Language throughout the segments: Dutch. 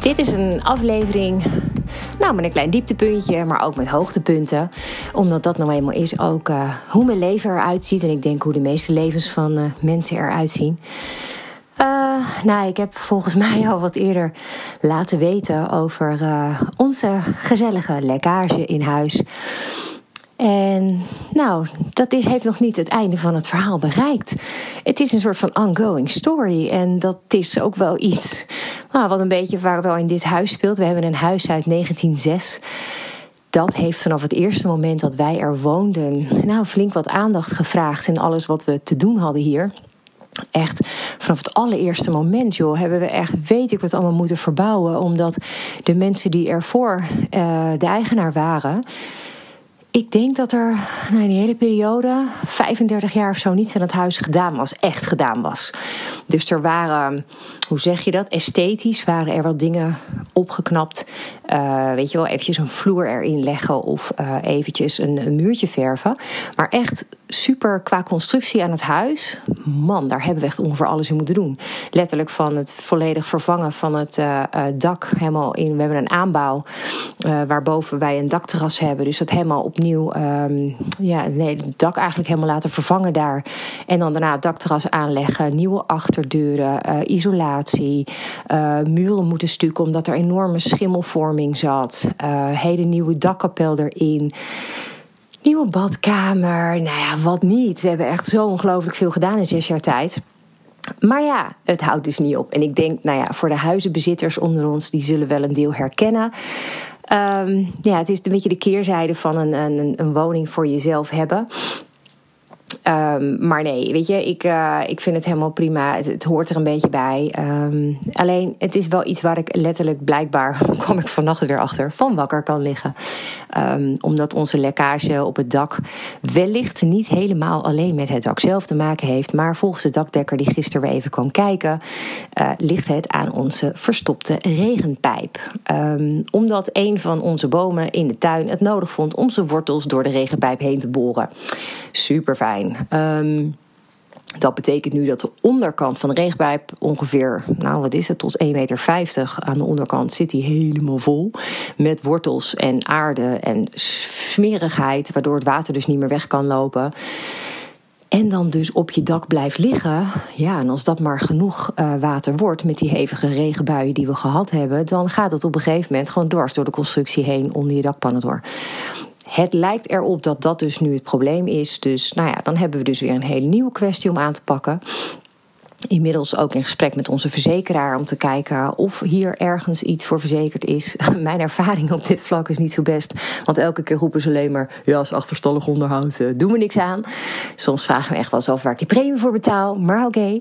Dit is een aflevering, nou met een klein dieptepuntje, maar ook met hoogtepunten. Omdat dat nou eenmaal is ook uh, hoe mijn leven eruit ziet. En ik denk hoe de meeste levens van uh, mensen eruit zien. Uh, nou, ik heb volgens mij al wat eerder laten weten over onze gezellige lekkage in huis. En nou, dat is, heeft nog niet het einde van het verhaal bereikt. Het is een soort van ongoing story. En dat is ook wel iets nou, wat een beetje waar wel in dit huis speelt. We hebben een huis uit 1906. Dat heeft vanaf het eerste moment dat wij er woonden, nou, flink wat aandacht gevraagd. En alles wat we te doen hadden hier. Echt, vanaf het allereerste moment, joh, hebben we echt, weet ik wat allemaal moeten verbouwen. Omdat de mensen die ervoor uh, de eigenaar waren ik denk dat er nou, in die hele periode 35 jaar of zo niets aan het huis gedaan was, echt gedaan was. Dus er waren, hoe zeg je dat, esthetisch waren er wat dingen opgeknapt. Uh, weet je wel, eventjes een vloer erin leggen of uh, eventjes een, muurtje verven. Maar echt super qua constructie aan het huis. Man, daar hebben we echt ongeveer alles in moeten doen. Letterlijk van het volledig vervangen van het uh, dak helemaal in. We hebben een aanbouw waarboven wij een dakterras hebben. Dus dat helemaal opnieuw, um, ja, nee, het dak eigenlijk helemaal laten vervangen daar. En dan daarna het dakterras aanleggen, nieuwe achterdeuren, isolatie, muren moeten stukken omdat er enorme schimmelvorming zat. hele nieuwe dakkapel erin. Nieuwe badkamer, nou ja, wat niet. We hebben echt zo ongelooflijk veel gedaan in zes jaar tijd. Maar ja, het houdt dus niet op. En ik denk, nou ja, voor de huizenbezitters onder ons, die zullen wel een deel herkennen. Um, ja, het is een beetje de keerzijde van een, een, een woning voor jezelf hebben. Um, maar nee, weet je, ik, uh, ik vind het helemaal prima. Het, hoort er een beetje bij. Um, alleen, het is wel iets waar ik letterlijk blijkbaar, kwam ik vannacht weer achter, van wakker kan liggen. Um, omdat onze lekkage op het dak wellicht niet helemaal alleen met het dak zelf te maken heeft. Maar volgens de dakdekker die gisteren weer even kwam kijken, uh, ligt het aan onze verstopte regenpijp. omdat een van onze bomen in de tuin het nodig vond om zijn wortels door de regenpijp heen te boren. Super fijn. Um, dat betekent nu dat de onderkant van de regenpijp ongeveer, nou wat is het, tot 1,50 meter aan de onderkant zit die helemaal vol. Met wortels en aarde en smerigheid, waardoor het water dus niet meer weg kan lopen. En dan dus op je dak blijft liggen. Ja, en als dat maar genoeg uh, water wordt met die hevige regenbuien die we gehad hebben, dan gaat het op een gegeven moment gewoon dwars door de constructie heen onder je dakpannen door. Het lijkt erop dat dat dus nu het probleem is. Dus nou ja, dan hebben we dus weer een hele nieuwe kwestie om aan te pakken. Inmiddels ook in gesprek met onze verzekeraar om te kijken of hier ergens iets voor verzekerd is. Mijn ervaring op dit vlak is niet zo best. Want elke keer roepen ze alleen maar: ja, als achterstallig onderhoud uh, doen we niks aan. Soms vragen we echt wel eens af waar ik die premie voor betaal. Maar oké.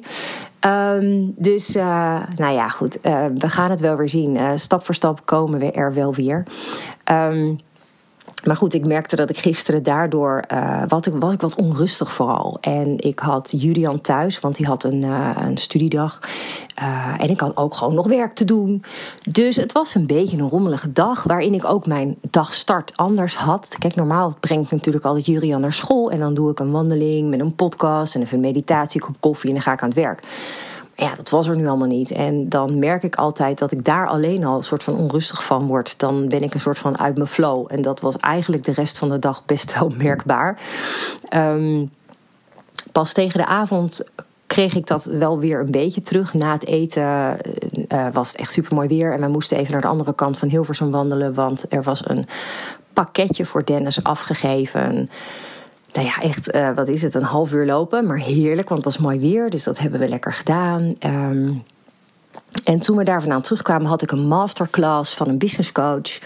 Um, dus, uh, nou ja, goed. Uh, we gaan het wel weer zien. stap voor stap komen we er wel weer. Um, maar goed, ik merkte dat ik gisteren daardoor uh, wat ik, was ik wat onrustig vooral. En ik had Julian thuis, want die had een, uh, een studiedag. Uh, en ik had ook gewoon nog werk te doen. Dus het was een beetje een rommelige dag, waarin ik ook mijn dagstart anders had. Kijk, normaal breng ik natuurlijk altijd Julian naar school. En dan doe ik een wandeling met een podcast en even een meditatie, kop koffie en dan ga ik aan het werk. Ja, dat was er nu allemaal niet. En dan merk ik altijd dat ik daar alleen al een soort van onrustig van word. Dan ben ik een soort van uit mijn flow. En dat was eigenlijk de rest van de dag best wel merkbaar. Um, pas tegen de avond kreeg ik dat wel weer een beetje terug. Na het eten uh, was het echt super mooi weer. En we moesten even naar de andere kant van Hilversum wandelen. Want er was een pakketje voor Dennis afgegeven nou ja, echt, uh, wat is het, een half uur lopen. Maar heerlijk, want het was mooi weer. Dus dat hebben we lekker gedaan. Um, en toen we daar vandaan terugkwamen, had ik een masterclass van een business coach.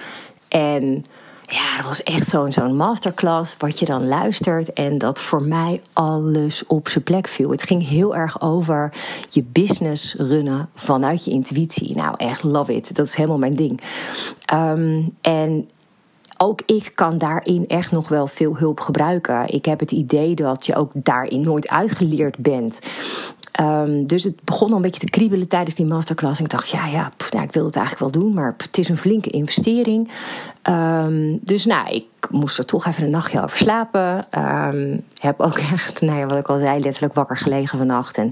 En ja, dat was echt zo'n zo'n masterclass wat je dan luistert en dat voor mij alles op zijn plek viel. Het ging heel erg over je business runnen vanuit je intuïtie. Nou, echt love it. Dat is helemaal mijn ding. Ehm, en ook ik kan daarin echt nog wel veel hulp gebruiken. Ik heb het idee dat je ook daarin nooit uitgeleerd bent. Ehm, dus het begon al een beetje te kriebelen tijdens die masterclass. Ik dacht, ja, ja, nou, ik wil het eigenlijk wel doen, maar het is een flinke investering. Ehm, dus nou, ik moest er toch even een nachtje over slapen. Um, heb ook echt, nou ja, wat ik al zei, letterlijk wakker gelegen vannacht. En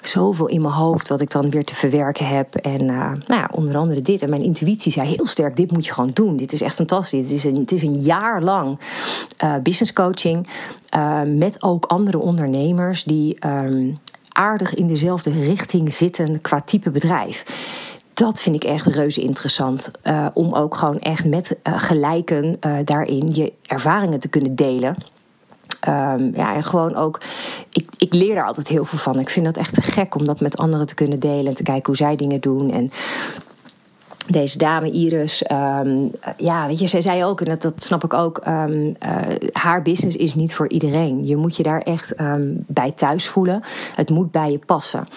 zoveel in mijn hoofd wat ik dan weer te verwerken heb. En uh, nou ja, onder andere dit. En mijn intuïtie zei heel sterk, dit moet je gewoon doen. Dit is echt fantastisch. Het is een, het is een jaar lang uh, business coaching. Uh, met ook andere ondernemers die aardig in dezelfde richting zitten qua type bedrijf. Dat vind ik echt reuze interessant. Uh, om ook gewoon echt met uh, gelijken uh, daarin je ervaringen te kunnen delen. Um, ja, en gewoon ook, ik, ik leer daar altijd heel veel van. Ik vind dat echt te gek om dat met anderen te kunnen delen en te kijken hoe zij dingen doen. En deze dame Iris, um, ja, weet je, zij zei ook, en dat, dat snap ik ook, um, uh, haar business is niet voor iedereen. Je moet je daar echt um, bij thuis voelen. Het moet bij je passen.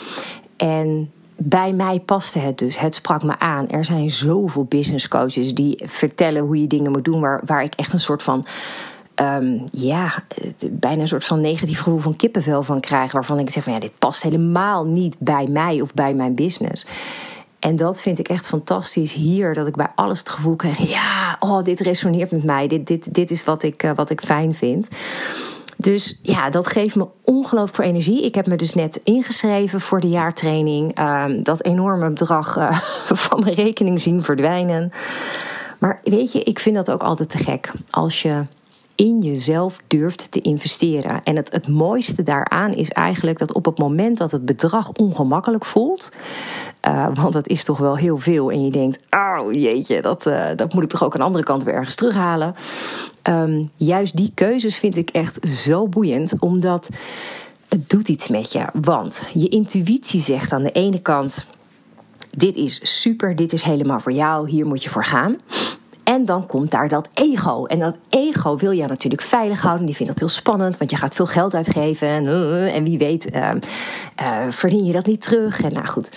En bij mij paste het dus. Het sprak me aan. Er zijn zoveel business coaches die vertellen hoe je dingen moet doen, waar, waar ik echt een soort van. Ja, bijna een soort van negatief gevoel van kippenvel van krijg. Waarvan ik zeg van ja, dit past helemaal niet bij mij of bij mijn business. En dat vind ik echt fantastisch hier, dat ik bij alles het gevoel krijg: ja, oh, dit resoneert met mij. Dit, dit, dit is wat ik, uh, wat ik fijn vind. Dus ja, dat geeft me ongelooflijk veel energie. Ik heb me dus net ingeschreven voor de jaartraining. Uh, dat enorme bedrag uh, van mijn rekening zien verdwijnen. Maar weet je, ik vind dat ook altijd te gek. Als je in jezelf durft te investeren. En het, het mooiste daaraan is eigenlijk dat op het moment dat het bedrag ongemakkelijk voelt, uh, want dat is toch wel heel veel, en je denkt, oh jeetje, dat, uh, dat moet ik toch ook aan de andere kant weer ergens terughalen. Um, juist die keuzes vind ik echt zo boeiend, omdat het doet iets met je. Want je intuïtie zegt aan de ene kant, dit is super, dit is helemaal voor jou, hier moet je voor gaan. En dan komt daar dat ego. En dat ego wil je natuurlijk veilig houden. Die vindt dat heel spannend, want je gaat veel geld uitgeven. En, uh, en wie weet, uh, uh, verdien je dat niet terug. En nou goed.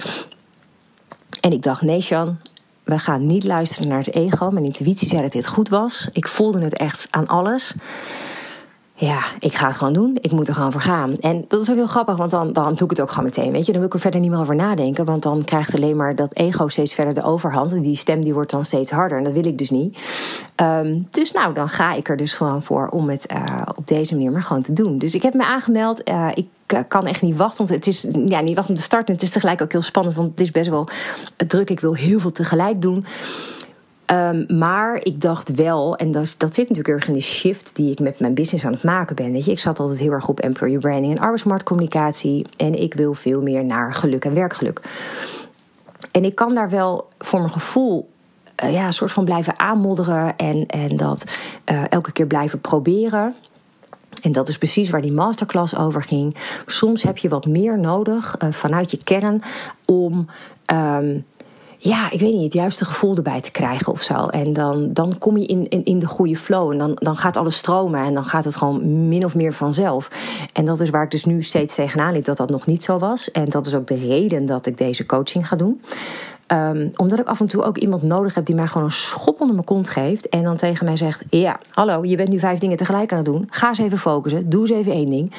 En ik dacht, nee, Sjan, we gaan niet luisteren naar het ego. Mijn intuïtie zei dat dit goed was. Ik voelde het echt aan alles ja, ik ga het gewoon doen. Ik moet er gewoon voor gaan. En dat is ook heel grappig, want dan, dan doe ik het ook gewoon meteen. Weet je, dan wil ik er verder niet meer over nadenken. Want dan krijgt alleen maar dat ego steeds verder de overhand. En die stem die wordt dan steeds harder. En dat wil ik dus niet. Um, dus nou, dan ga ik er dus gewoon voor om het uh, op deze manier maar gewoon te doen. Dus ik heb me aangemeld. Uh, ik kan echt niet wachten. Want het is ja, niet wachten om te starten. Het is tegelijk ook heel spannend. Want het is best wel druk. Ik wil heel veel tegelijk doen. Um, maar ik dacht wel, en dat, dat zit natuurlijk erg in de shift die ik met mijn business aan het maken ben. Weet je, ik zat altijd heel erg op employer branding en arbeidsmarktcommunicatie. En ik wil veel meer naar geluk en werkgeluk. En ik kan daar wel voor mijn gevoel uh, ja, een soort van blijven aanmodderen en, en dat uh, elke keer blijven proberen. En dat is precies waar die masterclass over ging. Soms heb je wat meer nodig uh, vanuit je kern om. Um, ja, ik weet niet, het juiste gevoel erbij te krijgen of zo. En dan, dan kom je in, in, in de goede flow en dan, dan gaat alles stromen en dan gaat het gewoon min of meer vanzelf. En dat is waar ik dus nu steeds tegenaan liep dat dat nog niet zo was. En dat is ook de reden dat ik deze coaching ga doen. Um, omdat ik af en toe ook iemand nodig heb die mij gewoon een schop onder mijn kont geeft. En dan tegen mij zegt: Ja, hallo, je bent nu vijf dingen tegelijk aan het doen. Ga eens even focussen. Doe eens even één ding.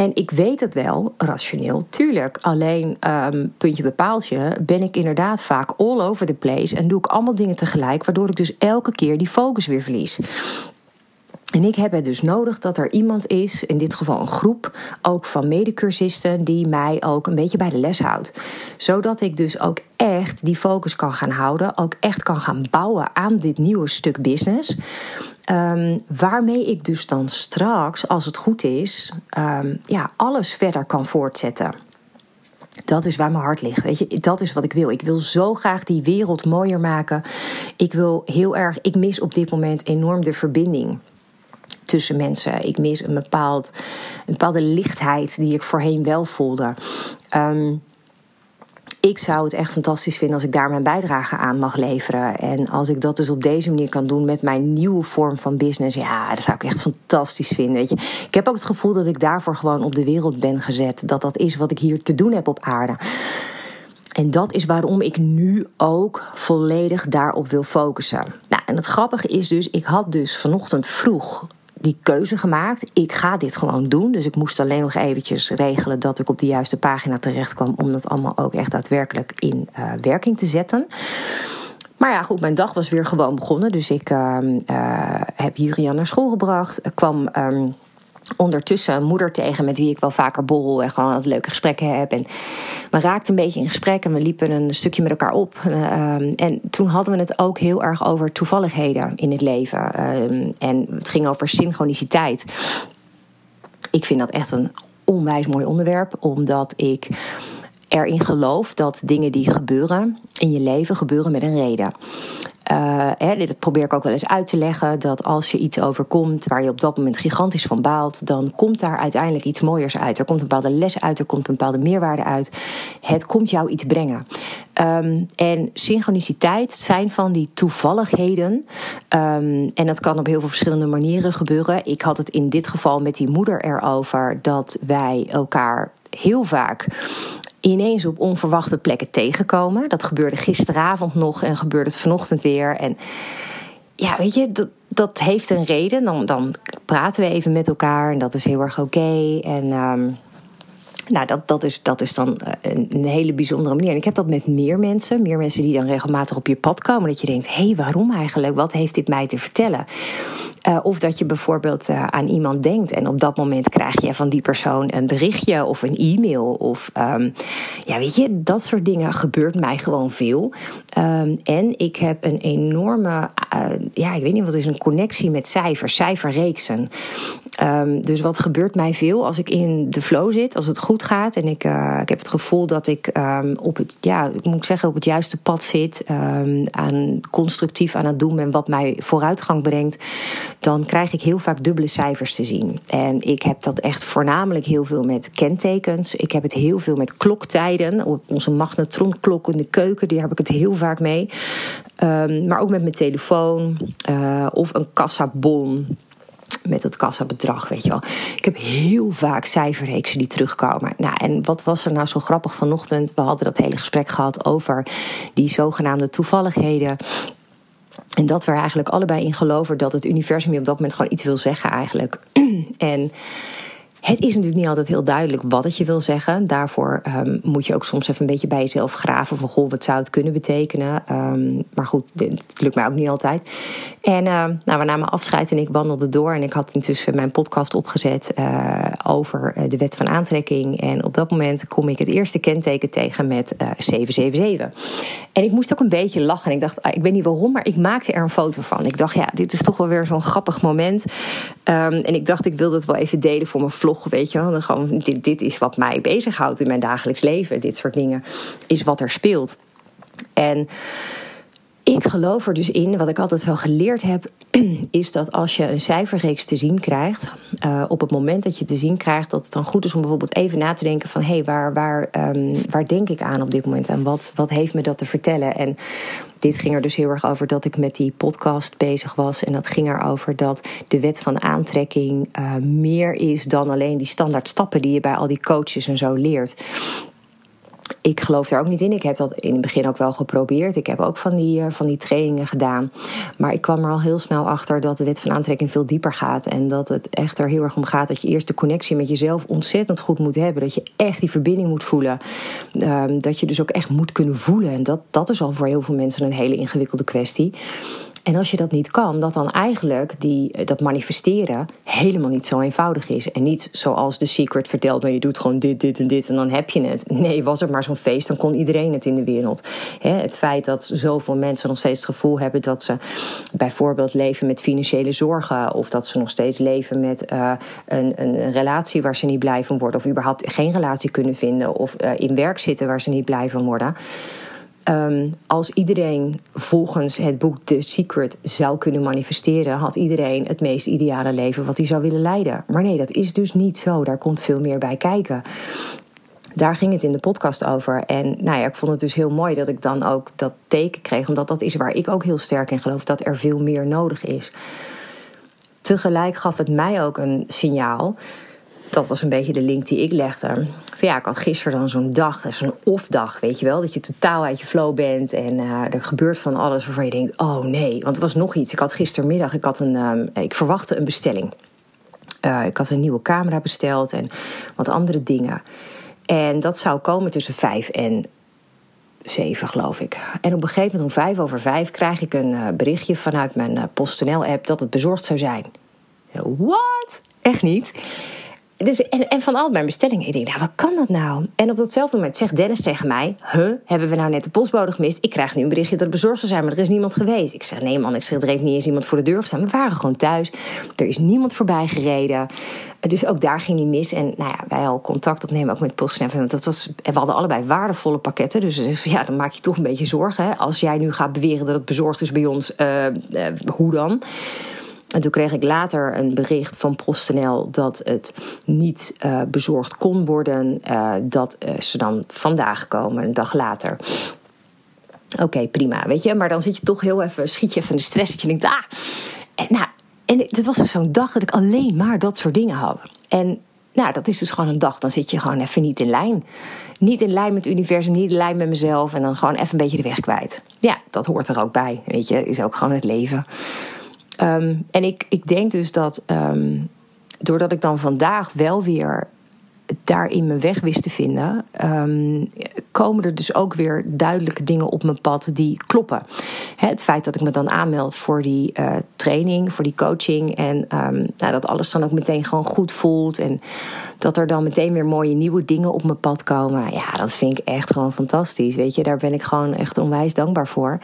En ik weet het wel, rationeel, tuurlijk. Alleen, um, puntje bepaaltje, ben ik inderdaad vaak all over the place. En doe ik allemaal dingen tegelijk, waardoor ik dus elke keer die focus weer verlies. En ik heb het dus nodig dat er iemand is, in dit geval een groep, ook van medecursisten, die mij ook een beetje bij de les houdt. Zodat ik dus ook echt die focus kan gaan houden, ook echt kan gaan bouwen aan dit nieuwe stuk business. Um, waarmee ik dus dan straks, als het goed is, um, ja, alles verder kan voortzetten. Dat is waar mijn hart ligt. Weet je, dat is wat ik wil. Ik wil zo graag die wereld mooier maken. Ik wil heel erg. Ik mis op dit moment enorm de verbinding tussen mensen. Ik mis een, bepaald, een bepaalde lichtheid die ik voorheen wel voelde. Um, ik zou het echt fantastisch vinden als ik daar mijn bijdrage aan mag leveren. En als ik dat dus op deze manier kan doen met mijn nieuwe vorm van business, ja, dat zou ik echt fantastisch vinden. Weet je. Ik heb ook het gevoel dat ik daarvoor gewoon op de wereld ben gezet. Dat dat is wat ik hier te doen heb op aarde. En dat is waarom ik nu ook volledig daarop wil focussen. Nou, en het grappige is dus, ik had dus vanochtend vroeg die keuze gemaakt. Ik ga dit gewoon doen. Dus ik moest alleen nog eventjes regelen dat ik op de juiste pagina terecht kwam. Om dat allemaal ook echt daadwerkelijk in uh, werking te zetten. Maar ja, goed, mijn dag was weer gewoon begonnen. Dus ik uh, uh, heb Jurian naar school gebracht. kwam. Um, ondertussen moeder tegen met wie ik wel vaker borrel en gewoon wat leuke gesprekken heb. En we raakten een beetje in gesprek en we liepen een stukje met elkaar op. Ehm, en toen hadden we het ook heel erg over toevalligheden in het leven. Ehm, en het ging over synchroniciteit. Ik vind dat echt een onwijs mooi onderwerp, omdat ik erin geloof dat dingen die gebeuren in je leven gebeuren met een reden. Uh, hè, dit probeer ik ook wel eens uit te leggen. Dat als je iets overkomt waar je op dat moment gigantisch van baalt, dan komt daar uiteindelijk iets mooiers uit. Er komt een bepaalde les uit, er komt een bepaalde meerwaarde uit. Het komt jou iets brengen. Um, en synchroniciteit zijn van die toevalligheden. Um, en dat kan op heel veel verschillende manieren gebeuren. Ik had het in dit geval met die moeder erover dat wij elkaar heel vaak ineens op onverwachte plekken tegenkomen. Dat gebeurde gisteravond nog en gebeurde het vanochtend weer. En ja, weet je, dat, dat heeft een reden. Dan, dan praten we even met elkaar en dat is heel erg oké. En um, nou, dat, dat, is, dat is dan eh, een, hele bijzondere manier. En ik heb dat met meer mensen. Meer mensen die dan regelmatig op je pad komen. Dat je denkt, hé, hey, waarom eigenlijk? Wat heeft dit mij te vertellen? Uh, of dat je bijvoorbeeld uh, aan iemand denkt. En op dat moment krijg je van die persoon een berichtje of een e-mail. Of um, ja, weet je, dat soort dingen gebeurt mij gewoon veel. Um, en ik heb een enorme, ja, ik weet niet wat is, een connectie met cijfers, cijferreeksen. Um, dus wat gebeurt mij veel als ik in de flow zit, als het goed gaat en ik, uh, ik heb het gevoel dat ik um, op het, ja, ik moet zeggen, op het juiste pad zit, um, aan constructief aan het doen en wat mij vooruitgang brengt, dan krijg ik heel vaak dubbele cijfers te zien. En ik heb dat echt voornamelijk heel veel met kentekens. Ik heb het heel veel met kloktijden. Op onze magnetronklok in de keuken, die heb ik het heel vaak mee. maar ook met mijn telefoon uh, of een kassabon met het kassabedrag, weet je wel. Ik heb heel vaak cijferreeksen die terugkomen. Nou, en wat was er nou zo grappig vanochtend? We hadden dat hele gesprek gehad over die zogenaamde toevalligheden. En dat we er eigenlijk allebei in geloven dat het universum je op dat moment gewoon iets wil zeggen eigenlijk. en het is natuurlijk niet altijd heel duidelijk wat het je wil zeggen. Daarvoor um, moet je ook soms even een beetje bij jezelf graven van goh, wat zou het kunnen betekenen. Um, maar goed, dit lukt mij ook niet altijd. En uh, nou, we namen afscheid en ik wandelde door. En ik had intussen mijn podcast opgezet uh, over eh, de wet van aantrekking. En op dat moment kom ik het eerste kenteken tegen met uh, 777. En ik moest ook een beetje lachen. Ik dacht, ah, ik weet niet waarom, maar ik maakte er een foto van. Ik dacht, ja, dit is toch wel weer zo'n grappig moment. Um, en ik dacht, ik wilde het wel even delen voor mijn vlog weet je wel. gewoon, dit, dit is wat mij bezighoudt in mijn dagelijks leven. Dit soort dingen is wat er speelt. En ik geloof er dus in, wat ik altijd wel geleerd heb, is dat als je een cijferreeks te zien krijgt, uh, op het moment dat je te zien krijgt, dat het dan goed is om bijvoorbeeld even na te denken van hé, hey, waar, waar, um, waar denk ik aan op dit moment en wat, wat heeft me dat te vertellen? En dit ging er dus heel erg over dat ik met die podcast bezig was. En dat ging erover dat de wet van aantrekking uh, meer is dan alleen die standaard stappen die je bij al die coaches en zo leert ik geloof daar ook niet in. Ik heb dat in het begin ook wel geprobeerd. Ik heb ook van die, uh, van die trainingen gedaan. Maar ik kwam er al heel snel achter dat de wet van aantrekking veel dieper gaat. En dat het echt er heel erg om gaat dat je eerst de connectie met jezelf ontzettend goed moet hebben. Dat je echt die verbinding moet voelen. Um, dat je dus ook echt moet kunnen voelen. En dat, dat is al voor heel veel mensen een hele ingewikkelde kwestie. En als je dat niet kan, dat dan eigenlijk die, eh, dat manifesteren helemaal niet zo eenvoudig is. En niet zoals The Secret vertelt, maar je doet gewoon dit, dit en dit en dan heb je het. Nee, was het maar zo'n feest, dan kon iedereen het in de wereld. het feit dat zoveel mensen nog steeds het gevoel hebben dat ze bijvoorbeeld leven met financiële zorgen. Of dat ze nog steeds leven met uh, een, een relatie waar ze niet blij van worden. Of überhaupt geen relatie kunnen vinden. Of uh, in werk zitten waar ze niet blij van worden. Um, als iedereen volgens het boek The Secret zou kunnen manifesteren, had iedereen het meest ideale leven wat hij zou willen leiden. Maar nee, dat is dus niet zo. Daar komt veel meer bij kijken. daar ging het in de podcast over. En nou ja, ik vond het dus heel mooi dat ik dan ook dat teken kreeg. Omdat dat is waar ik ook heel sterk in geloof. Dat er veel meer nodig is. Tegelijk gaf het mij ook een signaal. Dat was een beetje de link die ik legde. Van ja, ik had gisteren dan zo'n dag, zo'n off-dag, weet je wel. Dat je totaal uit je flow bent en uh, er gebeurt van alles waarvan je denkt: oh nee. Want er was nog iets. Ik had gistermiddag, ik, had een, um, ik verwachtte een bestelling. Ik had een nieuwe camera besteld en wat andere dingen. En dat zou komen tussen vijf en zeven, geloof ik. En op een gegeven moment om vijf over vijf krijg ik een berichtje vanuit mijn PostNL-app dat het bezorgd zou zijn. Wat? Echt niet? Dus, en, en van al mijn bestellingen. Ik denk, nou, wat kan dat nou? En op datzelfde moment zegt Dennis tegen mij: hebben we nou net de postbode gemist? Ik krijg nu een berichtje dat het bezorgd zou zijn, maar er is niemand geweest. Ik zeg: Nee, man, ik zeg, er heeft niet eens iemand voor de deur gestaan. We waren gewoon thuis. Er is niemand voorbij gereden. Dus ook daar ging hij mis. En nou ja, wij al contact opnemen, ook met PostNL. Want dat was, we hadden allebei waardevolle pakketten. Dus ja, dan maak je toch een beetje zorgen. Hè? Als jij nu gaat beweren dat het bezorgd is bij ons, uh, uh, hoe dan? En toen kreeg ik later een bericht van PostNL dat het niet uh, bezorgd kon worden. Uh, dat uh, ze dan vandaag komen, een dag later. Oké, prima, weet je. Maar dan zit je toch heel even, schiet je even de stress. Dat je denkt, ah. En, nou, en dit was dus zo'n dag dat ik alleen maar dat soort dingen had. En nou, dat is dus gewoon een dag. Dan zit je gewoon even niet in lijn. Niet in lijn met het universum, niet in lijn met mezelf. En dan gewoon even een beetje de weg kwijt. Ja, dat hoort er ook bij. Weet je, is ook gewoon het leven. Um, en ik, ik denk dus dat um, doordat ik dan vandaag wel weer daarin mijn weg wist te vinden, um, komen er dus ook weer duidelijke dingen op mijn pad die kloppen. het feit dat ik me dan aanmeld voor die uh, training, voor die coaching en nou, dat alles dan ook meteen gewoon goed voelt en dat er dan meteen weer mooie nieuwe dingen op mijn pad komen. Ja, dat vind ik echt gewoon fantastisch. Weet je, daar ben ik gewoon echt onwijs dankbaar voor.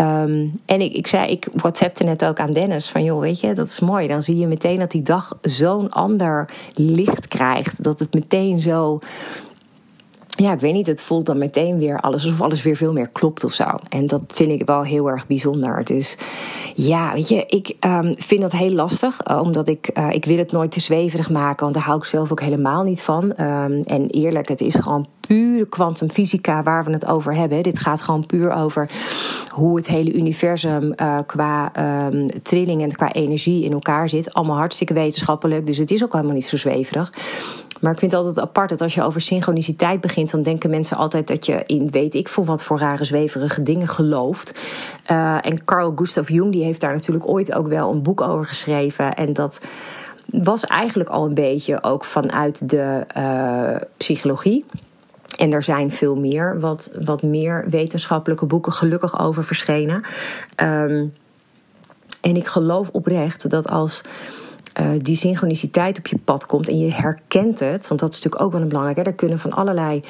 Um, en ik, ik zei, ik WhatsAppte net ook aan Dennis van joh, weet je, dat is mooi. Dan zie je meteen dat die dag zo'n ander licht krijgt. Dat het meteen zo ja, ik weet niet, het voelt dan meteen weer alles alsof alles weer veel meer klopt of zo. En dat vind ik wel heel erg bijzonder. Dus ja, weet je, ik um, vind dat heel lastig, uh, omdat ik, uh, ik wil het nooit te zweverig maken, want daar hou ik zelf ook helemaal niet van. Um, en eerlijk, het is gewoon pure kwantumfysica waar we het over hebben. Dit gaat gewoon puur over hoe het hele universum uh, qua um, trilling en qua energie in elkaar zit. Allemaal hartstikke wetenschappelijk, dus het is ook helemaal niet zo zweverig. Maar ik vind het altijd apart dat als je over synchroniciteit begint, dan denken mensen altijd dat je in weet ik voor wat voor rare zweverige dingen gelooft. Uh, en Carl Gustav Jung die heeft daar natuurlijk ooit ook wel een boek over geschreven. En dat was eigenlijk al een beetje ook vanuit de uh, psychologie. En er zijn veel meer, wat, wat meer wetenschappelijke boeken gelukkig over verschenen. Um, en ik geloof oprecht dat als uh, die synchroniciteit op je pad komt en je herkent het, want dat is natuurlijk ook wel een belangrijk. Er kunnen van allerlei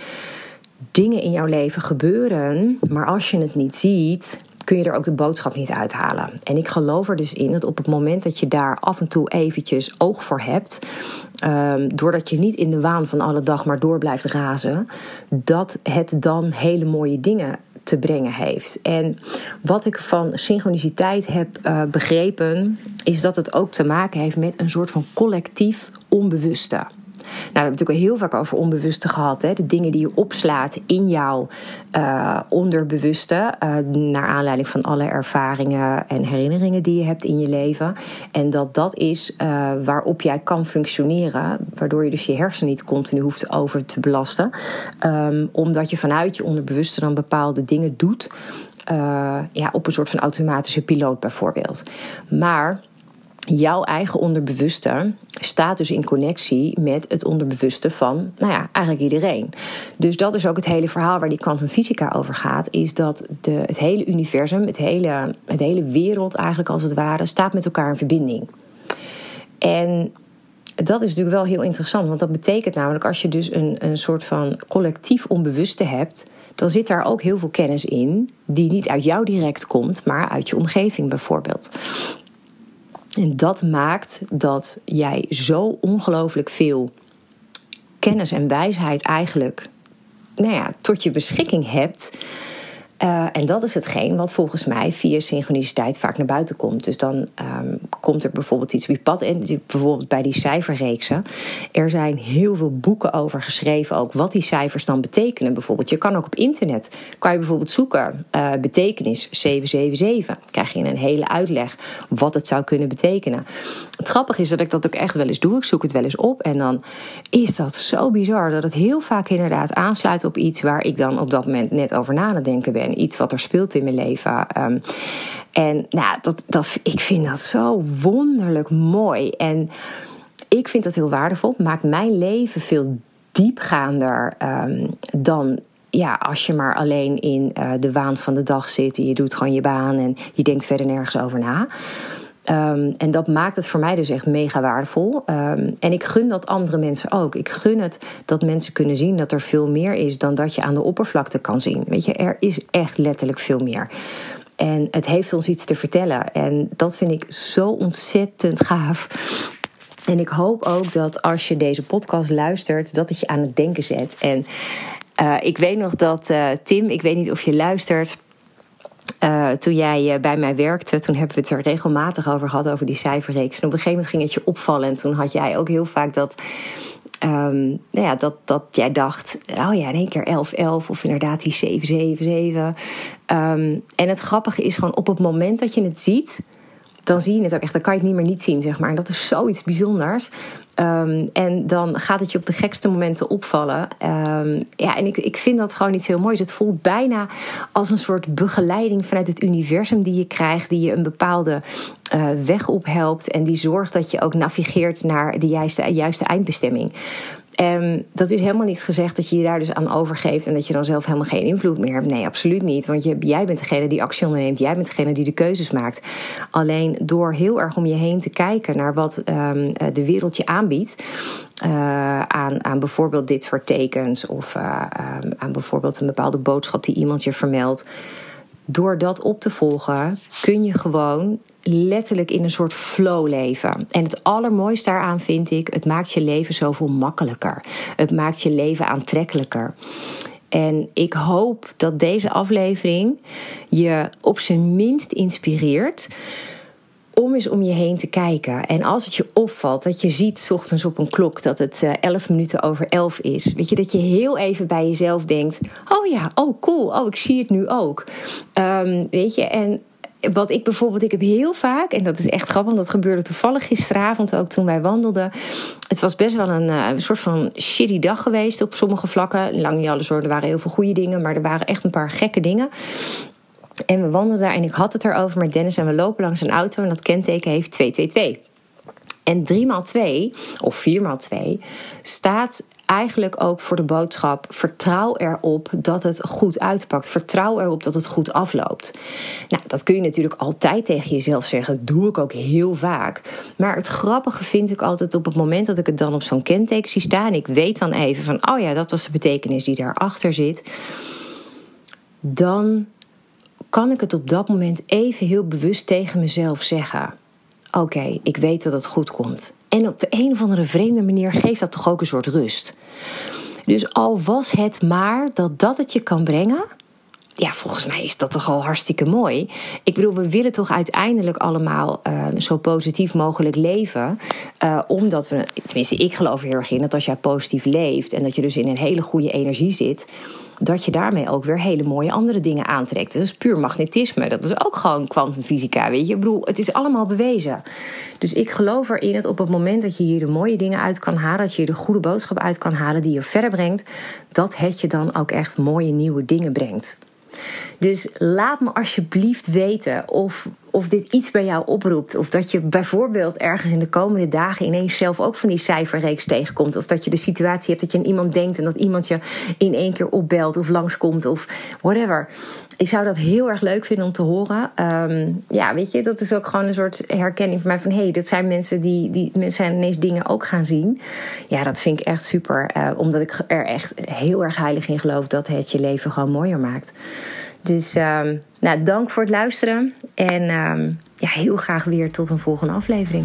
dingen in jouw leven gebeuren, maar als je het niet ziet, kun je er ook de boodschap niet uithalen. En ik geloof er dus in dat op het moment dat je daar af en toe eventjes oog voor hebt, um, doordat je niet in de waan van alle dag maar door blijft razen, dat het dan hele mooie dingen te brengen heeft. En wat ik van synchroniciteit heb uh, begrepen, is dat het ook te maken heeft met een soort van collectief onbewuste. Nou, we hebben het natuurlijk heel vaak over onbewuste gehad. Hè? De dingen die je opslaat in jouw uh, onderbewuste. Uh, naar aanleiding van alle ervaringen en herinneringen die je hebt in je leven. En dat dat is uh, waarop jij kan functioneren. Waardoor je dus je hersenen niet continu hoeft over te belasten. Um, omdat je vanuit je onderbewuste dan bepaalde dingen doet. ja, op een soort van automatische piloot bijvoorbeeld. Maar jouw eigen onderbewuste staat dus in connectie met het onderbewuste van, nou ja, eigenlijk iedereen. Dus dat is ook het hele verhaal waar die kwantumfysica over gaat, is dat de, het hele universum, het hele, het hele wereld eigenlijk als het ware, staat met elkaar in verbinding. En dat is natuurlijk wel heel interessant, want dat betekent namelijk als je dus een, een soort van collectief onbewuste hebt, dan zit daar ook heel veel kennis in die niet uit jou direct komt, maar uit je omgeving bijvoorbeeld. En dat maakt dat jij zo ongelooflijk veel kennis en wijsheid eigenlijk nou ja, tot je beschikking hebt. Uh, en dat is hetgeen wat volgens mij via synchroniciteit vaak naar buiten komt. Dus dan um, komt er bijvoorbeeld iets je pad. En bijvoorbeeld bij die cijferreeksen. Er zijn heel veel boeken over geschreven, ook wat die cijfers dan betekenen. Bijvoorbeeld, je kan ook op internet kan je bijvoorbeeld zoeken uh, betekenis 777. Dan krijg je een hele uitleg wat het zou kunnen betekenen. Het grappige is dat ik dat ook echt wel eens doe. Ik zoek het wel eens op. En dan is dat zo bizar dat het heel vaak inderdaad aansluit op iets waar ik dan op dat moment net over na te denken ben iets wat er speelt in mijn leven. Ehm, en nou, dat, dat, ik vind dat zo wonderlijk mooi. En ik vind dat heel waardevol. Maakt mijn leven veel diepgaander um, dan ja, als je maar alleen in uh, de waan van de dag zit. En je doet gewoon je baan en je denkt verder nergens over na. Um, en dat maakt het voor mij dus echt mega waardevol. Um, en ik gun dat andere mensen ook. Ik gun het dat mensen kunnen zien dat er veel meer is dan dat je aan de oppervlakte kan zien. Weet je, er is echt letterlijk veel meer. En het heeft ons iets te vertellen. En dat vind ik zo ontzettend gaaf. En ik hoop ook dat als je deze podcast luistert, dat het je aan het denken zet. En uh, ik weet nog dat uh, Tim, ik weet niet of je luistert. Uh, toen jij uh, bij mij werkte, toen hebben we het er regelmatig over gehad, over die cijferreeks. En op een gegeven moment ging het je opvallen. En toen had jij ook heel vaak dat. Um, nou ja, dat, dat jij dacht, oh ja, in één keer 11, 11 of inderdaad die 7, 7, 7. Um, en het grappige is gewoon op het moment dat je het ziet, dan zie je het ook echt. Dan kan je het niet meer niet zien, zeg maar. En dat is zoiets bijzonders. Um, en dan gaat het je op de gekste momenten opvallen. Um, ja, en ik, ik vind dat gewoon iets heel moois. Het voelt bijna als een soort begeleiding vanuit het universum die je krijgt, die je een bepaalde uh, weg ophelpt en die zorgt dat je ook navigeert naar de juiste, juiste eindbestemming. En dat is helemaal niet gezegd dat je je daar dus aan overgeeft en dat je dan zelf helemaal geen invloed meer hebt. Nee, absoluut niet. Want jij bent degene die actie onderneemt. Jij bent degene die de keuzes maakt. Alleen door heel erg om je heen te kijken naar wat um, de wereld je aanbiedt. Uh, aan, aan bijvoorbeeld dit soort tekens of uh, um, aan bijvoorbeeld een bepaalde boodschap die iemand je vermeldt. Door dat op te volgen kun je gewoon letterlijk in een soort flow leven. En het allermooiste daaraan vind ik, het maakt je leven zoveel makkelijker. Het maakt je leven aantrekkelijker. En ik hoop dat deze aflevering je op zijn minst inspireert om eens om je heen te kijken. En als het je opvalt dat je ziet, s ochtends op een klok, dat het uh, 11 minuten over 11 is. Weet je, dat je heel even bij jezelf denkt: Oh ja, oh cool, oh ik zie het nu ook. Um, weet je, en wat ik bijvoorbeeld, ik heb heel vaak, en dat is echt grappig, want dat gebeurde toevallig gisteravond ook toen wij wandelden. Het was best wel een, een soort van shitty dag geweest op sommige vlakken. Lang niet alles hoor, er waren heel veel goede dingen, maar er waren echt een paar gekke dingen. En we wandelden daar en ik had het erover met Dennis en we lopen langs een auto en dat kenteken heeft 222. En 3 x 2 of 4 x 2 staat eigenlijk ook voor de boodschap: vertrouw erop dat het goed uitpakt. Vertrouw erop dat het goed afloopt. Nou, dat kun je natuurlijk altijd tegen jezelf zeggen. Dat doe ik ook heel vaak. Maar het grappige vind ik altijd op het moment dat ik het dan op zo'n kenteken zie staan. Ik weet dan even van: oh ja, dat was de betekenis die daarachter zit. Dan kan ik het op dat moment even heel bewust tegen mezelf zeggen. Oké, ik weet dat het goed komt. En op de een of andere vreemde manier geeft dat toch ook een soort rust. Dus al was het maar dat dat het je kan brengen. Ja, volgens mij is dat toch al hartstikke mooi. Ik bedoel, we willen toch uiteindelijk allemaal uh, zo positief mogelijk leven. Uh, omdat we, tenminste, ik geloof heel erg in dat als jij positief leeft en dat je dus in een hele goede energie zit, dat je daarmee ook weer hele mooie andere dingen aantrekt. Dat is puur magnetisme. Dat is ook gewoon kwantumfysica, weet je. Ik bedoel, het is allemaal bewezen. Dus ik geloof erin dat op het moment dat je hier de mooie dingen uit kan halen... dat je de goede boodschap uit kan halen die je verder brengt... dat het je dan ook echt mooie nieuwe dingen brengt. Dus laat me alsjeblieft weten of, of dit iets bij jou oproept. Of dat je bijvoorbeeld ergens in de komende dagen ineens zelf ook van die cijferreeks tegenkomt. Of dat je de situatie hebt dat je aan iemand denkt en dat iemand je in één keer opbelt of langskomt of whatever. Ik zou dat heel erg leuk vinden om te horen. Um, ja, weet je, dat is ook gewoon een soort herkenning voor mij van hé, hey, dat zijn mensen die, die mensen ineens dingen ook gaan zien. Ja, dat vind ik echt super. Uh, omdat ik er echt heel erg heilig in geloof dat het je leven gewoon mooier maakt. Dus um, nou, dank voor het luisteren. En um, ja, heel graag weer tot een volgende aflevering.